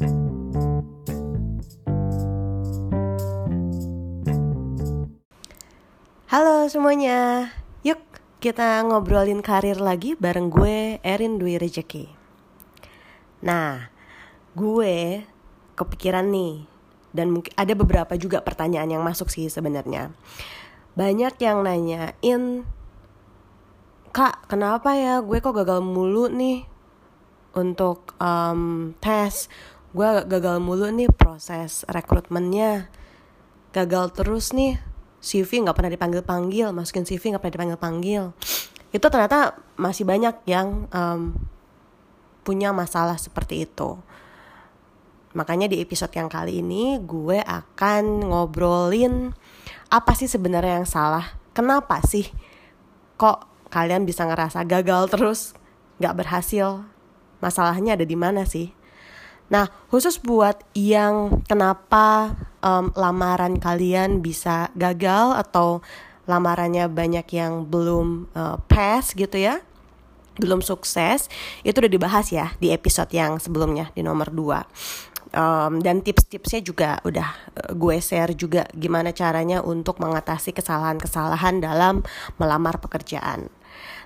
Halo semuanya, yuk kita ngobrolin karir lagi bareng gue Erin Dwi Rejeki. Nah, gue kepikiran nih dan mungkin ada beberapa juga pertanyaan yang masuk sih sebenarnya. Banyak yang nanyain, kak kenapa ya gue kok gagal mulu nih untuk um, tes, gue gagal mulu nih proses rekrutmennya, gagal terus nih CV nggak pernah dipanggil panggil masukin CV nggak pernah dipanggil panggil itu ternyata masih banyak yang um, punya masalah seperti itu. Makanya di episode yang kali ini gue akan ngobrolin apa sih sebenarnya yang salah kenapa sih kok kalian bisa ngerasa gagal terus nggak berhasil masalahnya ada di mana sih Nah, khusus buat yang kenapa um, lamaran kalian bisa gagal atau lamarannya banyak yang belum uh, pass gitu ya, belum sukses, itu udah dibahas ya di episode yang sebelumnya di nomor 2. Um, dan tips-tipsnya juga udah uh, gue share juga gimana caranya untuk mengatasi kesalahan-kesalahan dalam melamar pekerjaan.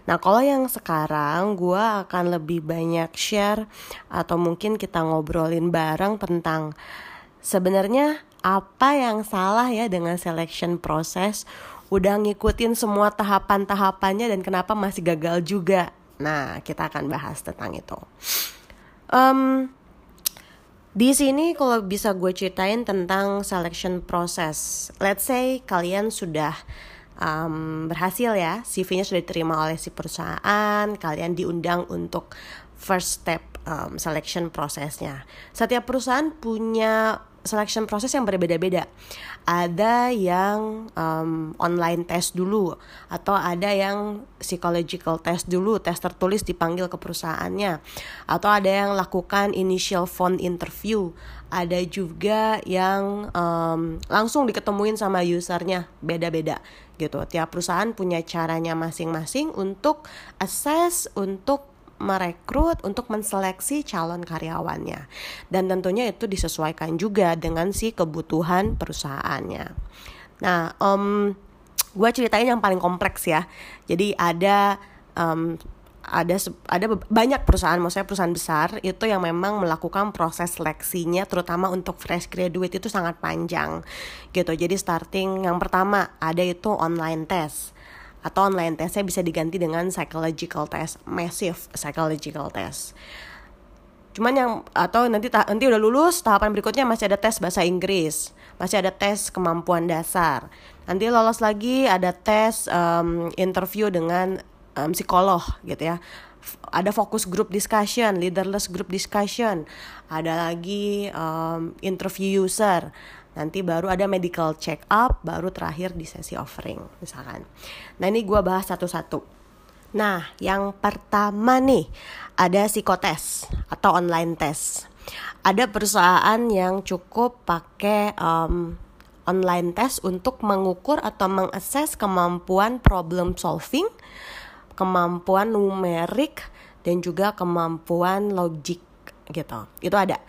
Nah kalau yang sekarang gue akan lebih banyak share atau mungkin kita ngobrolin bareng tentang sebenarnya apa yang salah ya dengan selection proses udah ngikutin semua tahapan-tahapannya dan kenapa masih gagal juga. Nah kita akan bahas tentang itu. Um, di sini kalau bisa gue ceritain tentang selection process. Let's say kalian sudah um, berhasil ya CV-nya sudah diterima oleh si perusahaan kalian diundang untuk first step um, selection prosesnya. Setiap perusahaan punya selection proses yang berbeda-beda. Ada yang um, online test dulu atau ada yang psychological test dulu, tes tertulis dipanggil ke perusahaannya. Atau ada yang lakukan initial phone interview. Ada juga yang um, langsung diketemuin sama usernya, beda-beda gitu. Tiap perusahaan punya caranya masing-masing untuk assess, untuk merekrut untuk menseleksi calon karyawannya dan tentunya itu disesuaikan juga dengan si kebutuhan perusahaannya. Nah, um, gue ceritain yang paling kompleks ya. Jadi ada um, ada ada banyak perusahaan, maksudnya perusahaan besar itu yang memang melakukan proses seleksinya, terutama untuk fresh graduate itu sangat panjang, gitu. Jadi starting yang pertama ada itu online test atau online testnya bisa diganti dengan psychological test, massive psychological test. Cuman yang atau nanti nanti udah lulus tahapan berikutnya masih ada tes bahasa Inggris, masih ada tes kemampuan dasar. Nanti lolos lagi ada tes um, interview dengan um, psikolog gitu ya. Ada fokus group discussion, leaderless group discussion, ada lagi um, interview user, nanti baru ada medical check up baru terakhir di sesi offering misalkan. Nah ini gue bahas satu-satu. Nah yang pertama nih ada psikotes atau online test. Ada perusahaan yang cukup pakai um, online test untuk mengukur atau mengakses kemampuan problem solving kemampuan numerik dan juga kemampuan logik gitu. Itu ada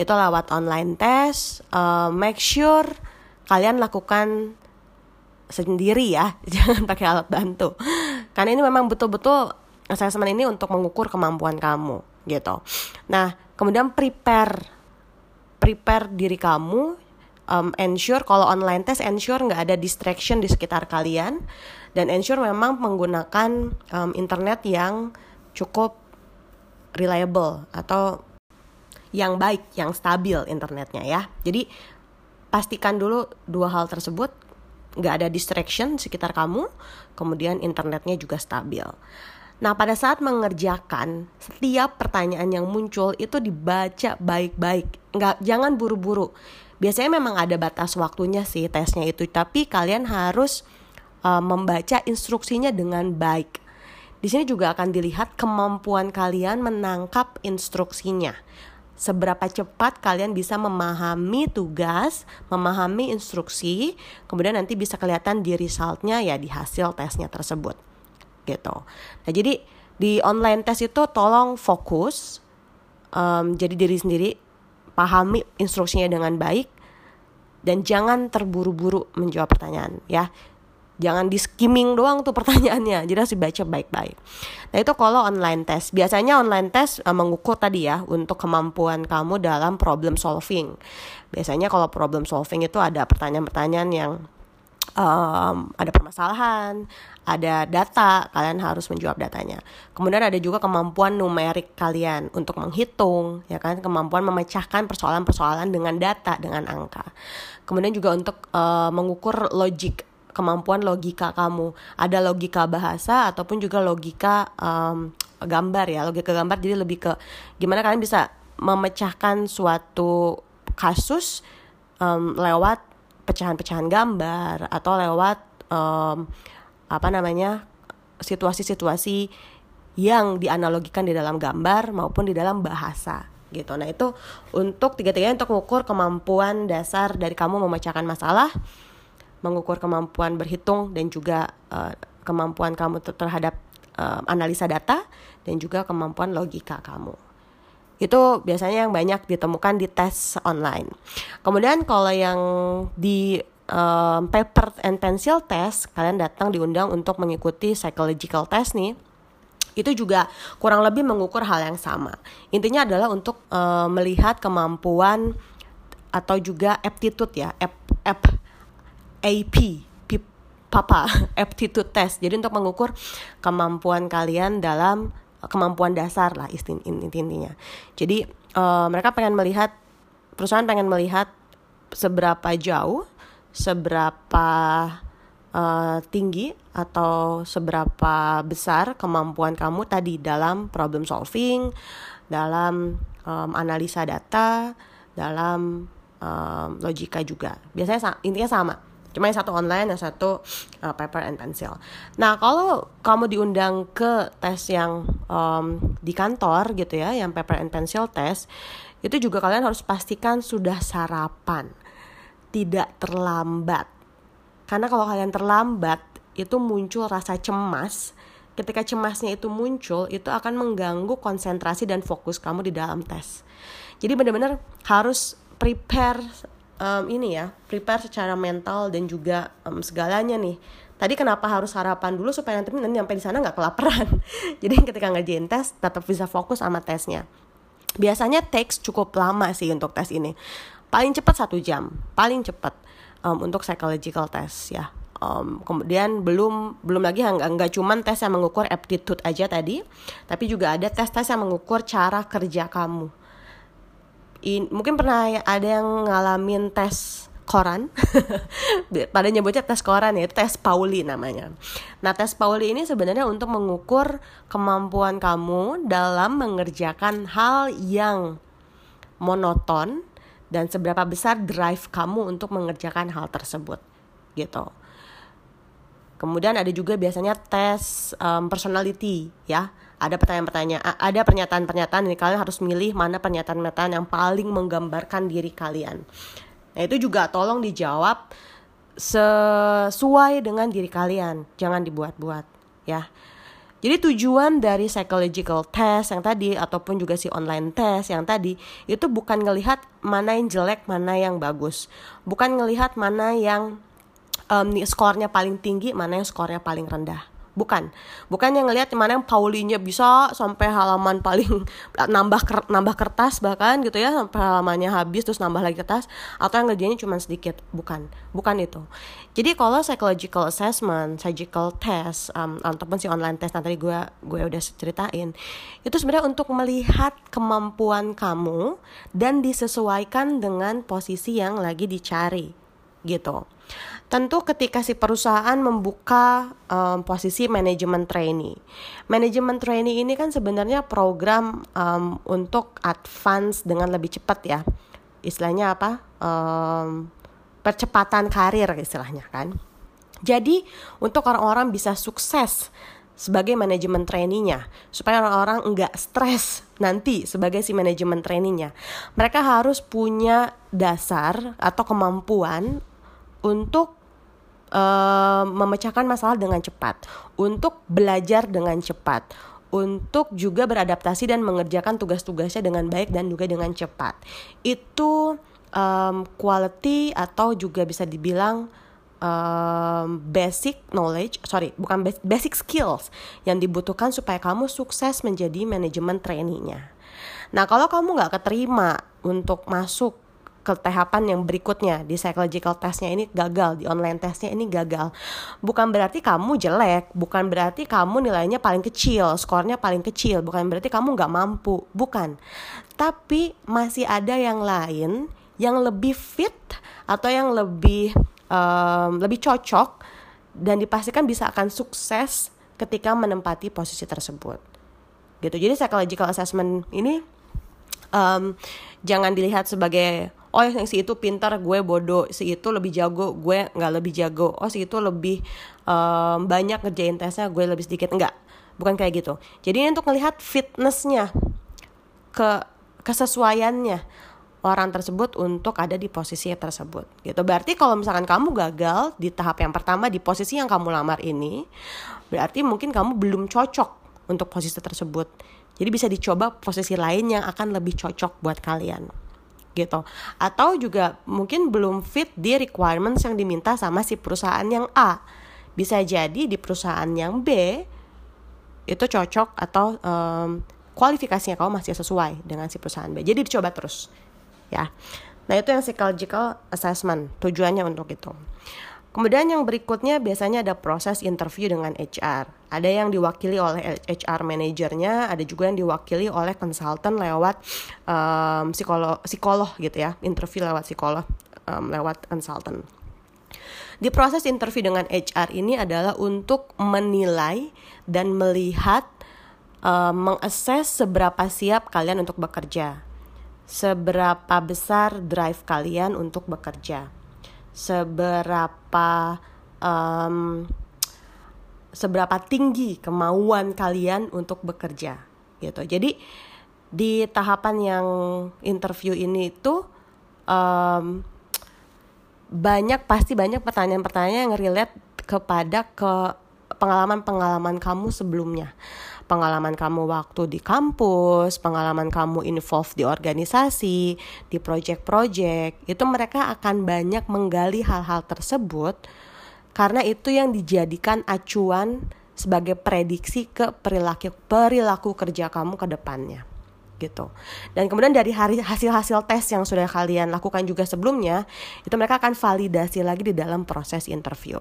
itu lewat online test uh, make sure kalian lakukan sendiri ya jangan pakai alat bantu. Karena ini memang betul-betul assessment ini untuk mengukur kemampuan kamu gitu. Nah kemudian prepare prepare diri kamu um, ensure kalau online test ensure nggak ada distraction di sekitar kalian dan ensure memang menggunakan um, internet yang cukup reliable atau yang baik, yang stabil internetnya ya. Jadi pastikan dulu dua hal tersebut nggak ada distraction sekitar kamu, kemudian internetnya juga stabil. Nah, pada saat mengerjakan setiap pertanyaan yang muncul itu dibaca baik-baik, nggak jangan buru-buru. Biasanya memang ada batas waktunya sih tesnya itu, tapi kalian harus uh, membaca instruksinya dengan baik. Di sini juga akan dilihat kemampuan kalian menangkap instruksinya seberapa cepat kalian bisa memahami tugas, memahami instruksi, kemudian nanti bisa kelihatan di resultnya ya di hasil tesnya tersebut, gitu. Nah jadi di online test itu tolong fokus, um, jadi diri sendiri, pahami instruksinya dengan baik dan jangan terburu-buru menjawab pertanyaan ya jangan di skimming doang tuh pertanyaannya. Jadi harus dibaca baik-baik. Nah itu kalau online test. Biasanya online test uh, mengukur tadi ya untuk kemampuan kamu dalam problem solving. Biasanya kalau problem solving itu ada pertanyaan-pertanyaan yang um, ada permasalahan, ada data, kalian harus menjawab datanya. Kemudian ada juga kemampuan numerik kalian untuk menghitung, ya kan, kemampuan memecahkan persoalan-persoalan dengan data, dengan angka. Kemudian juga untuk uh, mengukur logik kemampuan logika kamu. Ada logika bahasa ataupun juga logika um, gambar ya. Logika gambar jadi lebih ke gimana kalian bisa memecahkan suatu kasus um, lewat pecahan-pecahan gambar atau lewat um, apa namanya situasi-situasi yang dianalogikan di dalam gambar maupun di dalam bahasa gitu. Nah itu untuk tiga-tiganya untuk mengukur kemampuan dasar dari kamu memecahkan masalah, mengukur kemampuan berhitung dan juga uh, kemampuan kamu terhadap uh, analisa data dan juga kemampuan logika kamu. Itu biasanya yang banyak ditemukan di tes online. Kemudian kalau yang di um, paper and pencil test, kalian datang diundang untuk mengikuti psychological test nih itu juga kurang lebih mengukur hal yang sama. Intinya adalah untuk uh, melihat kemampuan atau juga aptitude ya, ap, ap AP, papa, aptitude test. Jadi untuk mengukur kemampuan kalian dalam kemampuan dasar lah intinya. Jadi uh, mereka pengen melihat perusahaan pengen melihat seberapa jauh, seberapa uh, tinggi atau seberapa besar kemampuan kamu tadi dalam problem solving, dalam um, analisa data, dalam um, logika juga. Biasanya intinya sama Cuma yang satu online, yang satu uh, paper and pencil. Nah, kalau kamu diundang ke tes yang um, di kantor gitu ya, yang paper and pencil test, itu juga kalian harus pastikan sudah sarapan. Tidak terlambat. Karena kalau kalian terlambat, itu muncul rasa cemas. Ketika cemasnya itu muncul, itu akan mengganggu konsentrasi dan fokus kamu di dalam tes. Jadi benar-benar harus prepare um, ini ya prepare secara mental dan juga um, segalanya nih. Tadi kenapa harus sarapan dulu supaya nanti nanti sampai di sana nggak kelaparan? Jadi ketika ngerjain tes tetap bisa fokus sama tesnya. Biasanya takes cukup lama sih untuk tes ini. Paling cepat satu jam paling cepat um, untuk psychological test ya. Um, kemudian belum belum lagi nggak cuman tes yang mengukur aptitude aja tadi tapi juga ada tes tes yang mengukur cara kerja kamu in, mungkin pernah ada yang ngalamin tes koran? Pada nyebutnya tes koran ya tes Pauli namanya. Nah tes Pauli ini sebenarnya untuk mengukur kemampuan kamu dalam mengerjakan hal yang monoton dan seberapa besar drive kamu untuk mengerjakan hal tersebut gitu. Kemudian ada juga biasanya tes um, personality ya ada pertanyaan-pertanyaan ada pernyataan-pernyataan ini kalian harus milih mana pernyataan-pernyataan yang paling menggambarkan diri kalian. Nah itu juga tolong dijawab sesuai dengan diri kalian jangan dibuat-buat ya. Jadi tujuan dari psychological test yang tadi ataupun juga si online test yang tadi itu bukan ngelihat mana yang jelek, mana yang bagus. Bukan ngelihat mana yang um, skornya paling tinggi, mana yang skornya paling rendah bukan. Bukan yang ngelihat mana yang Paulinya bisa sampai halaman paling nambah nambah kertas bahkan gitu ya sampai halamannya habis terus nambah lagi kertas atau yang ngerjainnya cuma sedikit. Bukan. Bukan itu. Jadi kalau psychological assessment psychological test um, ataupun si online test nanti gue gue udah ceritain itu sebenarnya untuk melihat kemampuan kamu dan disesuaikan dengan posisi yang lagi dicari gitu Tentu ketika si perusahaan membuka um, posisi manajemen trainee. Manajemen trainee ini kan sebenarnya program um, untuk advance dengan lebih cepat ya. Istilahnya apa? Um, percepatan karir istilahnya kan. Jadi untuk orang-orang bisa sukses sebagai manajemen trainee-nya supaya orang-orang enggak stres nanti sebagai si manajemen trainee-nya. Mereka harus punya dasar atau kemampuan untuk uh, memecahkan masalah dengan cepat, untuk belajar dengan cepat, untuk juga beradaptasi dan mengerjakan tugas-tugasnya dengan baik dan juga dengan cepat. Itu um, quality atau juga bisa dibilang um, basic knowledge, sorry, bukan basic skills yang dibutuhkan supaya kamu sukses menjadi manajemen trainee-nya. Nah, kalau kamu nggak keterima untuk masuk ke tahapan yang berikutnya di psychological testnya ini gagal di online testnya ini gagal. Bukan berarti kamu jelek bukan berarti kamu nilainya paling kecil skornya paling kecil bukan berarti kamu nggak mampu bukan. Tapi masih ada yang lain yang lebih fit atau yang lebih um, lebih cocok dan dipastikan bisa akan sukses ketika menempati posisi tersebut. Gitu. Jadi psychological assessment ini um, jangan dilihat sebagai oh yang si itu pintar gue bodoh. Si itu lebih jago gue nggak lebih jago. Oh si itu lebih um, banyak ngerjain tesnya gue lebih sedikit. Enggak bukan kayak gitu. Jadi ini untuk melihat fitnessnya ke kesesuaiannya orang tersebut untuk ada di posisi tersebut gitu. Berarti kalau misalkan kamu gagal di tahap yang pertama di posisi yang kamu lamar ini berarti mungkin kamu belum cocok untuk posisi tersebut. Jadi bisa dicoba posisi lain yang akan lebih cocok buat kalian gitu. Atau juga mungkin belum fit di requirements yang diminta sama si perusahaan yang A. Bisa jadi di perusahaan yang B itu cocok atau um, kualifikasinya kamu masih sesuai dengan si perusahaan B. Jadi dicoba terus ya. Nah, itu yang psychological assessment tujuannya untuk itu. Kemudian yang berikutnya biasanya ada proses interview dengan HR. Ada yang diwakili oleh HR manajernya, ada juga yang diwakili oleh konsultan lewat um, psikolog, psikolog gitu ya, interview lewat psikolog, um, lewat konsultan. Di proses interview dengan HR ini adalah untuk menilai dan melihat, um, mengakses seberapa siap kalian untuk bekerja, seberapa besar drive kalian untuk bekerja seberapa um, seberapa tinggi kemauan kalian untuk bekerja gitu. Jadi di tahapan yang interview ini itu um, banyak pasti banyak pertanyaan-pertanyaan yang relate kepada ke pengalaman-pengalaman kamu sebelumnya pengalaman kamu waktu di kampus, pengalaman kamu involved di organisasi, di project-project, itu mereka akan banyak menggali hal-hal tersebut karena itu yang dijadikan acuan sebagai prediksi ke perilaku perilaku kerja kamu ke depannya gitu. Dan kemudian dari hasil-hasil tes yang sudah kalian lakukan juga sebelumnya, itu mereka akan validasi lagi di dalam proses interview.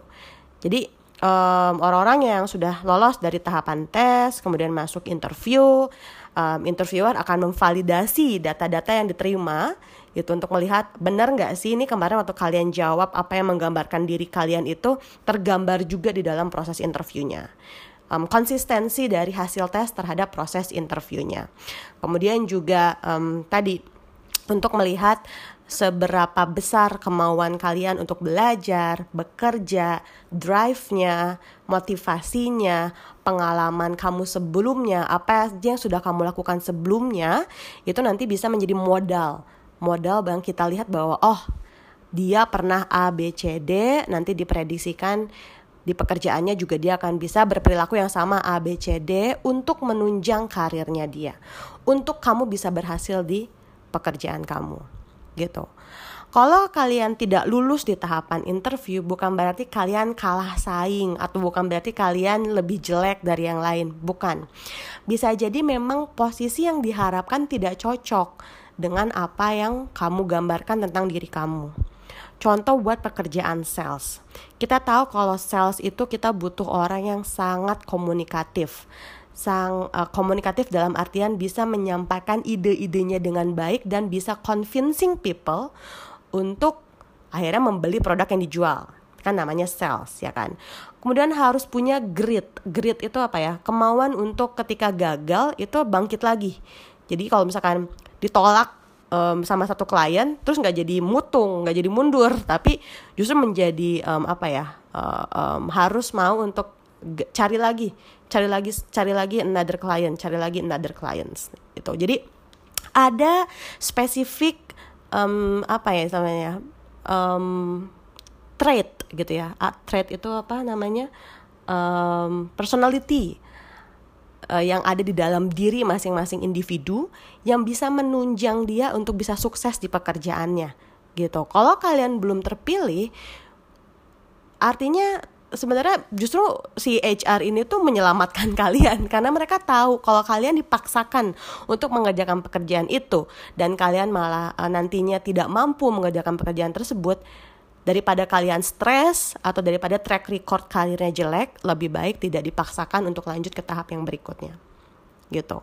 Jadi um, orang-orang yang sudah lolos dari tahapan tes, kemudian masuk interview, um, interviewer akan memvalidasi data-data yang diterima itu untuk melihat benar nggak sih ini kemarin waktu kalian jawab apa yang menggambarkan diri kalian itu tergambar juga di dalam proses interviewnya. Um, konsistensi dari hasil tes terhadap proses interviewnya. Kemudian juga um, tadi untuk melihat seberapa besar kemauan kalian untuk belajar, bekerja, drive-nya, motivasinya, pengalaman kamu sebelumnya, apa aja yang sudah kamu lakukan sebelumnya, itu nanti bisa menjadi modal. Modal yang kita lihat bahwa oh, dia pernah A, B, C, D, nanti diprediksikan di pekerjaannya juga dia akan bisa berperilaku yang sama A, B, C, D untuk menunjang karirnya dia. Untuk kamu bisa berhasil di pekerjaan kamu gitu. Kalau kalian tidak lulus di tahapan interview, bukan berarti kalian kalah saing atau bukan berarti kalian lebih jelek dari yang lain, bukan. Bisa jadi memang posisi yang diharapkan tidak cocok dengan apa yang kamu gambarkan tentang diri kamu. Contoh buat pekerjaan sales. Kita tahu kalau sales itu kita butuh orang yang sangat komunikatif sang uh, komunikatif dalam artian bisa menyampaikan ide-idenya dengan baik dan bisa convincing people untuk akhirnya membeli produk yang dijual. Kan namanya sales ya kan? Kemudian harus punya grit. Grit itu apa ya? Kemauan untuk ketika gagal itu bangkit lagi. Jadi kalau misalkan ditolak um, sama satu klien terus nggak jadi mutung nggak jadi mundur tapi justru menjadi um, apa ya? Uh, um, harus mau untuk cari lagi cari lagi cari lagi another client cari lagi another clients itu jadi ada spesifik um, apa ya namanya um, trait gitu ya. Uh, trait itu apa namanya? Um, personality uh, yang ada di dalam diri masing-masing individu yang bisa menunjang dia untuk bisa sukses di pekerjaannya gitu. Kalau kalian belum terpilih artinya sebenarnya justru si HR ini tuh menyelamatkan kalian karena mereka tahu kalau kalian dipaksakan untuk mengerjakan pekerjaan itu. Dan kalian malah uh, nantinya tidak mampu mengerjakan pekerjaan tersebut. Daripada kalian stres atau daripada track record karirnya jelek lebih baik tidak dipaksakan untuk lanjut ke tahap yang berikutnya. Gitu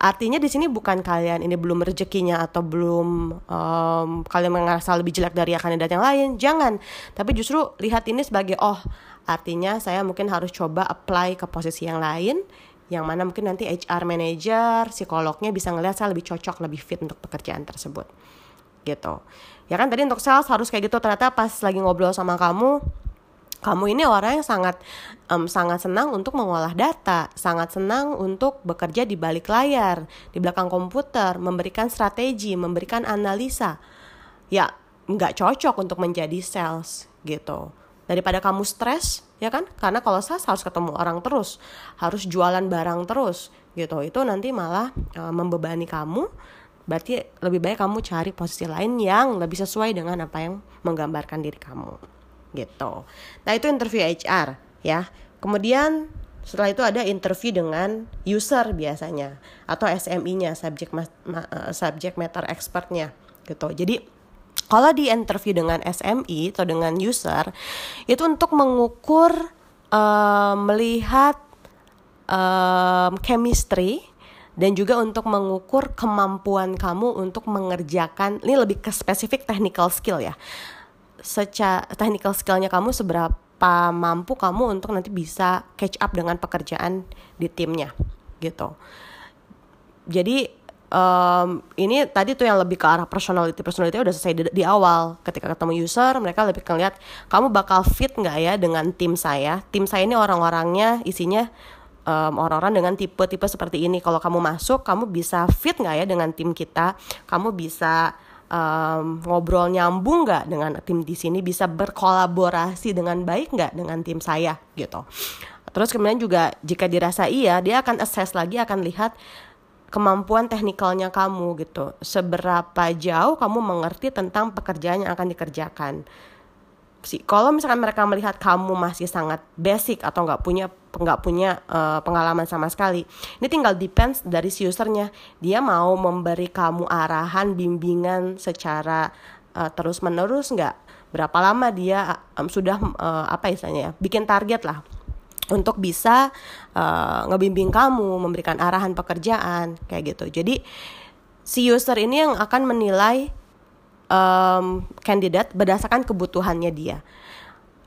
Artinya di sini bukan kalian ini belum rezekinya atau belum um, kalian merasa lebih jelek dari kandidat yang lain, jangan. Tapi justru lihat ini sebagai oh, artinya saya mungkin harus coba apply ke posisi yang lain yang mana mungkin nanti HR manager, psikolognya bisa ngelihat saya lebih cocok, lebih fit untuk pekerjaan tersebut. Gitu. Ya kan tadi untuk sales harus kayak gitu ternyata pas lagi ngobrol sama kamu kamu ini orang yang sangat um, sangat senang untuk mengolah data, sangat senang untuk bekerja di balik layar, di belakang komputer, memberikan strategi, memberikan analisa. Ya, nggak cocok untuk menjadi sales gitu. Daripada kamu stres, ya kan? Karena kalau sales harus ketemu orang terus, harus jualan barang terus, gitu. Itu nanti malah uh, membebani kamu. Berarti lebih baik kamu cari posisi lain yang lebih sesuai dengan apa yang menggambarkan diri kamu gitu. Nah itu interview HR ya. Kemudian setelah itu ada interview dengan user biasanya atau SMI-nya subject ma uh, subject matter expertnya gitu. Jadi kalau di interview dengan SMI atau dengan user itu untuk mengukur uh, melihat um, chemistry dan juga untuk mengukur kemampuan kamu untuk mengerjakan ini lebih ke spesifik technical skill ya secara technical skillnya kamu seberapa mampu kamu untuk nanti bisa catch up dengan pekerjaan di timnya gitu. Jadi um, ini tadi tuh yang lebih ke arah personality. Personality udah selesai di, di awal. Ketika ketemu user mereka lebih ngeliat kamu bakal fit nggak ya dengan tim saya? Tim saya ini orang-orangnya isinya um, orang-orang dengan tipe-tipe seperti ini. Kalau kamu masuk kamu bisa fit nggak ya dengan tim kita? Kamu bisa um, ngobrol nyambung nggak dengan tim di sini? Bisa berkolaborasi dengan baik nggak dengan tim saya gitu. Terus kemudian juga jika dirasa iya dia akan assess lagi akan lihat kemampuan teknikalnya kamu gitu. Seberapa jauh kamu mengerti tentang pekerjaan yang akan dikerjakan. Sih kalau misalkan mereka melihat kamu masih sangat basic atau nggak punya nggak punya uh, pengalaman sama sekali. Ini tinggal depends dari si usernya. Dia mau memberi kamu arahan bimbingan secara uh, terus menerus nggak? Berapa lama dia um, sudah uh, apa istilahnya ya bikin target lah untuk bisa uh, ngebimbing kamu memberikan arahan pekerjaan kayak gitu. Jadi si user ini yang akan menilai um, kandidat berdasarkan kebutuhannya dia.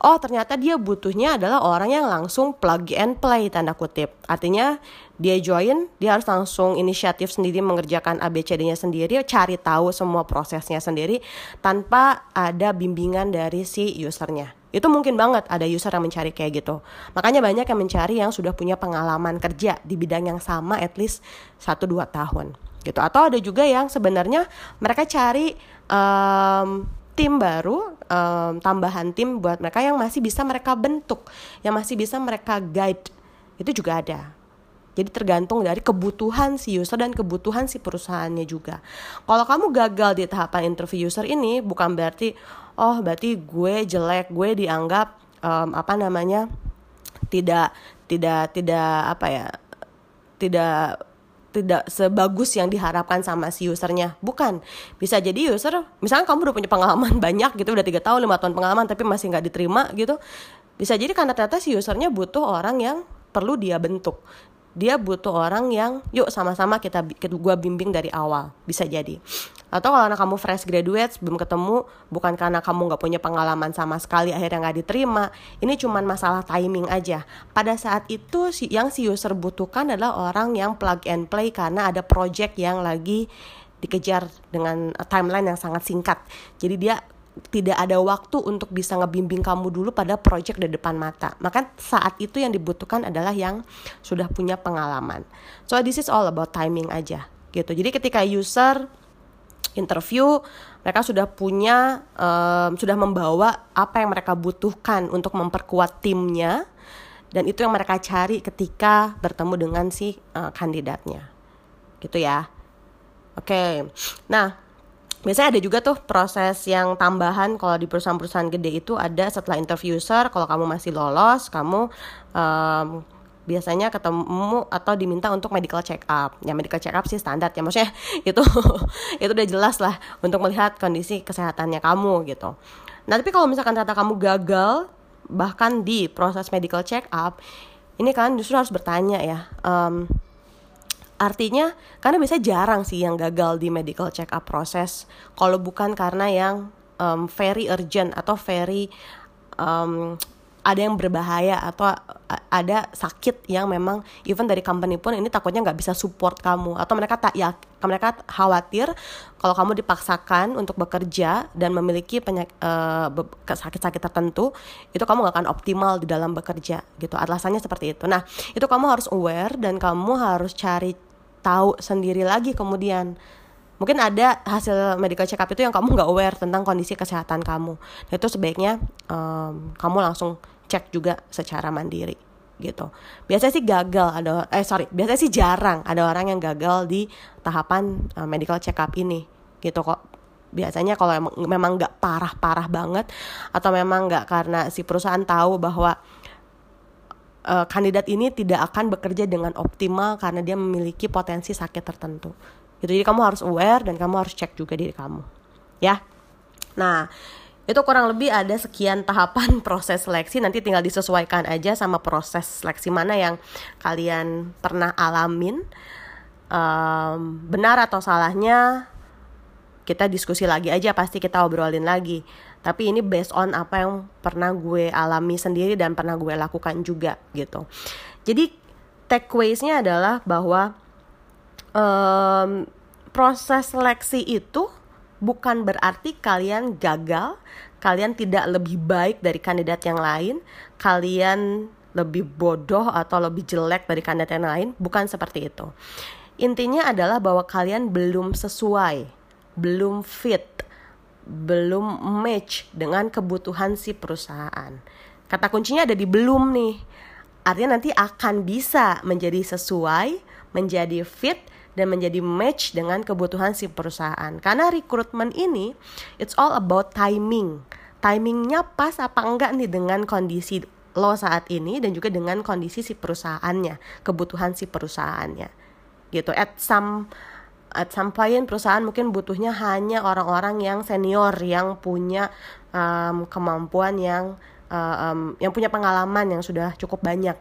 Oh ternyata dia butuhnya adalah orang yang langsung plug and play tanda kutip. Artinya dia join, dia harus langsung inisiatif sendiri mengerjakan ABCD-nya sendiri, cari tahu semua prosesnya sendiri tanpa ada bimbingan dari si usernya. Itu mungkin banget ada user yang mencari kayak gitu. Makanya banyak yang mencari yang sudah punya pengalaman kerja di bidang yang sama at least 1-2 tahun gitu. Atau ada juga yang sebenarnya mereka cari um, tim baru, um, tambahan tim buat mereka yang masih bisa mereka bentuk, yang masih bisa mereka guide, itu juga ada. Jadi tergantung dari kebutuhan si user dan kebutuhan si perusahaannya juga. Kalau kamu gagal di tahapan interview user ini, bukan berarti oh berarti gue jelek, gue dianggap um, apa namanya tidak tidak tidak apa ya tidak tidak sebagus yang diharapkan sama si usernya. Bukan. Bisa jadi user misalnya kamu udah punya pengalaman banyak gitu udah tiga tahun lima tahun pengalaman tapi masih nggak diterima gitu. Bisa jadi karena ternyata si usernya butuh orang yang perlu dia bentuk. Dia butuh orang yang yuk sama-sama kita, kita gua bimbing dari awal. Bisa jadi atau kalau anak kamu fresh graduate belum ketemu bukan karena kamu nggak punya pengalaman sama sekali akhirnya nggak diterima ini cuma masalah timing aja pada saat itu si yang si user butuhkan adalah orang yang plug and play karena ada project yang lagi dikejar dengan timeline yang sangat singkat jadi dia tidak ada waktu untuk bisa ngebimbing kamu dulu pada project di depan mata. Maka saat itu yang dibutuhkan adalah yang sudah punya pengalaman. So this is all about timing aja gitu. Jadi ketika user interview mereka sudah punya um, sudah membawa apa yang mereka butuhkan untuk memperkuat timnya dan itu yang mereka cari ketika bertemu dengan si uh, kandidatnya gitu ya oke okay. nah biasanya ada juga tuh proses yang tambahan kalau di perusahaan-perusahaan gede itu ada setelah interview user kalau kamu masih lolos kamu um, biasanya ketemu atau diminta untuk medical check up. Ya medical check up sih standar ya maksudnya itu itu udah jelas lah untuk melihat kondisi kesehatannya kamu gitu. Nah tapi kalau misalkan ternyata kamu gagal bahkan di proses medical check up, ini kan justru harus bertanya ya. Um, artinya karena biasanya jarang sih yang gagal di medical check up proses kalau bukan karena yang um, very urgent atau very um, ada yang berbahaya atau ada sakit yang memang even dari company pun ini takutnya nggak bisa support kamu. Atau mereka tak ya mereka khawatir kalau kamu dipaksakan untuk bekerja dan memiliki penyakit uh, sakit-sakit tertentu itu kamu nggak akan optimal di dalam bekerja gitu. Alasannya seperti itu. Nah itu kamu harus aware dan kamu harus cari tahu sendiri lagi kemudian. Mungkin ada hasil medical check up itu yang kamu nggak aware tentang kondisi kesehatan kamu. Nah, itu sebaiknya um, kamu langsung cek juga secara mandiri gitu. Biasanya sih gagal ada eh sorry, biasanya sih jarang ada orang yang gagal di tahapan uh, medical check up ini gitu kok. Biasanya kalau emang, memang nggak parah-parah banget atau memang nggak karena si perusahaan tahu bahwa uh, kandidat ini tidak akan bekerja dengan optimal karena dia memiliki potensi sakit tertentu. Gitu. Jadi kamu harus aware dan kamu harus cek juga diri kamu. Ya. Nah, itu kurang lebih ada sekian tahapan proses seleksi. Nanti tinggal disesuaikan aja sama proses seleksi mana yang kalian pernah alamin. Um, benar atau salahnya kita diskusi lagi aja pasti kita obrolin lagi. Tapi ini based on apa yang pernah gue alami sendiri dan pernah gue lakukan juga gitu. Jadi takeaways-nya adalah bahwa um, proses seleksi itu bukan berarti kalian gagal, kalian tidak lebih baik dari kandidat yang lain, kalian lebih bodoh atau lebih jelek dari kandidat yang lain, bukan seperti itu. Intinya adalah bahwa kalian belum sesuai, belum fit, belum match dengan kebutuhan si perusahaan. Kata kuncinya ada di belum nih. Artinya nanti akan bisa menjadi sesuai, menjadi fit, dan menjadi match dengan kebutuhan si perusahaan. Karena rekrutmen ini it's all about timing. Timingnya pas apa enggak nih dengan kondisi lo saat ini dan juga dengan kondisi si perusahaannya, kebutuhan si perusahaannya. Gitu. At some at some point perusahaan mungkin butuhnya hanya orang-orang yang senior yang punya um, kemampuan yang uh, um, yang punya pengalaman yang sudah cukup banyak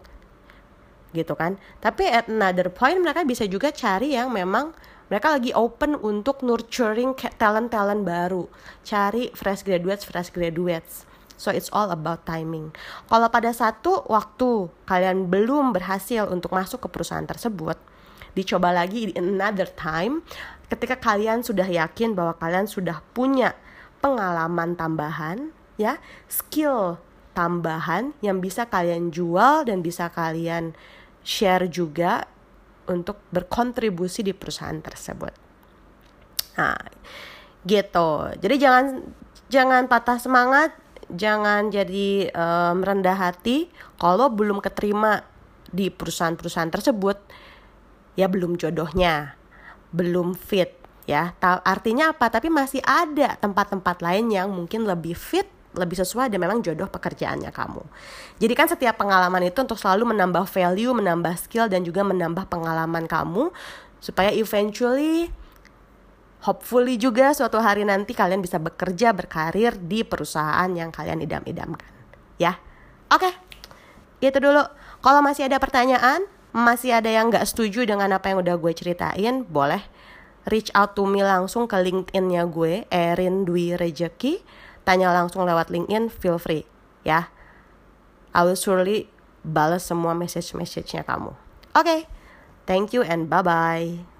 gitu kan. Tapi at another point mereka bisa juga cari yang memang mereka lagi open untuk nurturing talent-talent baru. Cari fresh graduates fresh graduates. So it's all about timing. Kalau pada satu waktu kalian belum berhasil untuk masuk ke perusahaan tersebut dicoba lagi di another time ketika kalian sudah yakin bahwa kalian sudah punya pengalaman tambahan ya skill tambahan yang bisa kalian jual dan bisa kalian share juga untuk berkontribusi di perusahaan tersebut. Nah, gitu. Jadi jangan jangan patah semangat, jangan jadi um, rendah hati kalau belum keterima di perusahaan-perusahaan tersebut ya belum jodohnya, belum fit ya. Artinya apa? Tapi masih ada tempat-tempat lain yang mungkin lebih fit lebih sesuai dan memang jodoh pekerjaannya kamu. Jadi kan setiap pengalaman itu untuk selalu menambah value, menambah skill dan juga menambah pengalaman kamu supaya eventually hopefully juga suatu hari nanti kalian bisa bekerja berkarir di perusahaan yang kalian idam-idamkan. Ya. Oke. Okay. Itu dulu. Kalau masih ada pertanyaan, masih ada yang nggak setuju dengan apa yang udah gue ceritain, boleh reach out to me langsung ke LinkedIn-nya gue, Erin Dwi Rejeki tanya langsung lewat LinkedIn, feel free ya. I will surely balas semua message-message-nya kamu. Oke, okay. thank you and bye-bye.